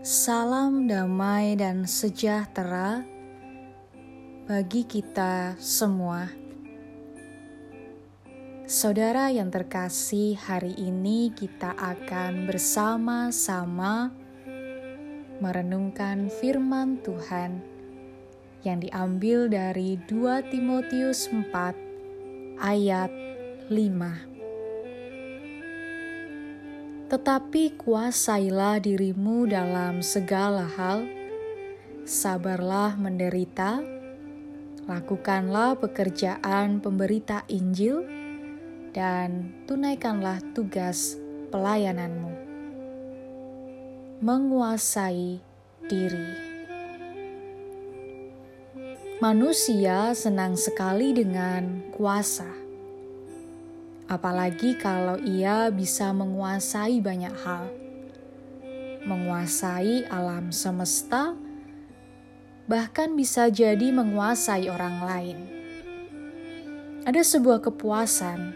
Salam damai dan sejahtera bagi kita semua. Saudara yang terkasih, hari ini kita akan bersama-sama merenungkan firman Tuhan yang diambil dari 2 Timotius 4 ayat 5. Tetapi kuasailah dirimu dalam segala hal, sabarlah menderita, lakukanlah pekerjaan pemberita Injil, dan tunaikanlah tugas pelayananmu. Menguasai diri. Manusia senang sekali dengan kuasa apalagi kalau ia bisa menguasai banyak hal, menguasai alam semesta, bahkan bisa jadi menguasai orang lain. Ada sebuah kepuasan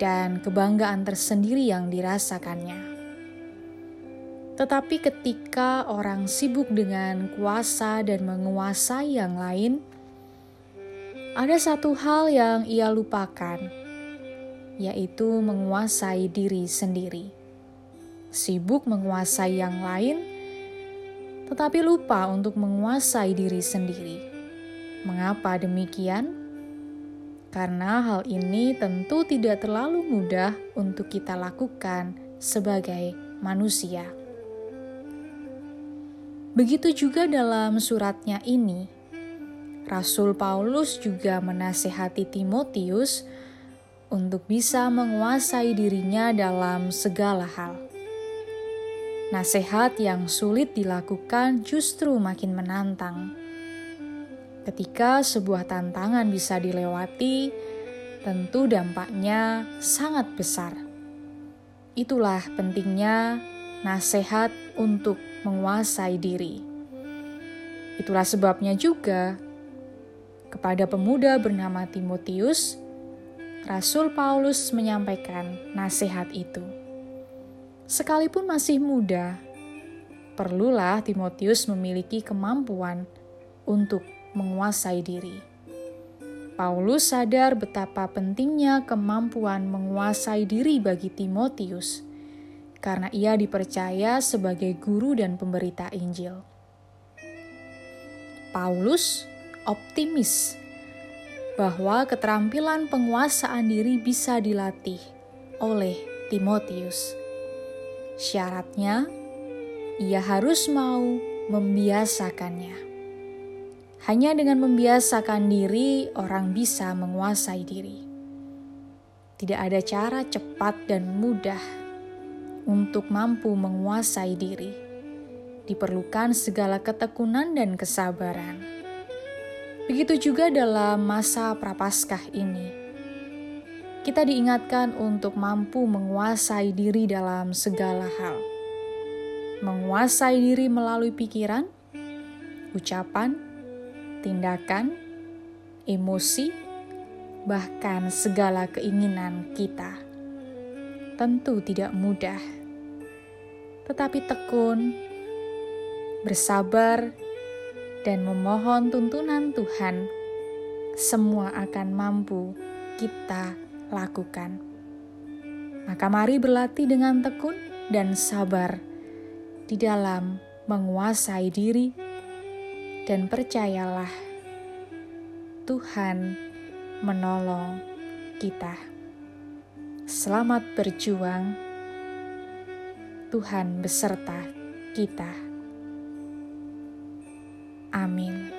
dan kebanggaan tersendiri yang dirasakannya. Tetapi ketika orang sibuk dengan kuasa dan menguasai yang lain, ada satu hal yang ia lupakan yaitu menguasai diri sendiri. Sibuk menguasai yang lain, tetapi lupa untuk menguasai diri sendiri. Mengapa demikian? Karena hal ini tentu tidak terlalu mudah untuk kita lakukan sebagai manusia. Begitu juga dalam suratnya ini, Rasul Paulus juga menasehati Timotius untuk bisa menguasai dirinya dalam segala hal. Nasihat yang sulit dilakukan justru makin menantang. Ketika sebuah tantangan bisa dilewati, tentu dampaknya sangat besar. Itulah pentingnya nasihat untuk menguasai diri. Itulah sebabnya juga kepada pemuda bernama Timotius, Rasul Paulus menyampaikan nasihat itu. Sekalipun masih muda, perlulah Timotius memiliki kemampuan untuk menguasai diri. Paulus sadar betapa pentingnya kemampuan menguasai diri bagi Timotius, karena ia dipercaya sebagai guru dan pemberita Injil. Paulus optimis bahwa keterampilan penguasaan diri bisa dilatih oleh Timotius. Syaratnya, ia harus mau membiasakannya. Hanya dengan membiasakan diri, orang bisa menguasai diri. Tidak ada cara cepat dan mudah untuk mampu menguasai diri. Diperlukan segala ketekunan dan kesabaran Begitu juga dalam masa prapaskah ini. Kita diingatkan untuk mampu menguasai diri dalam segala hal. Menguasai diri melalui pikiran, ucapan, tindakan, emosi, bahkan segala keinginan kita. Tentu tidak mudah, tetapi tekun, bersabar, dan memohon tuntunan Tuhan, semua akan mampu kita lakukan. Maka, mari berlatih dengan tekun dan sabar di dalam menguasai diri, dan percayalah, Tuhan menolong kita. Selamat berjuang, Tuhan beserta kita. Amin.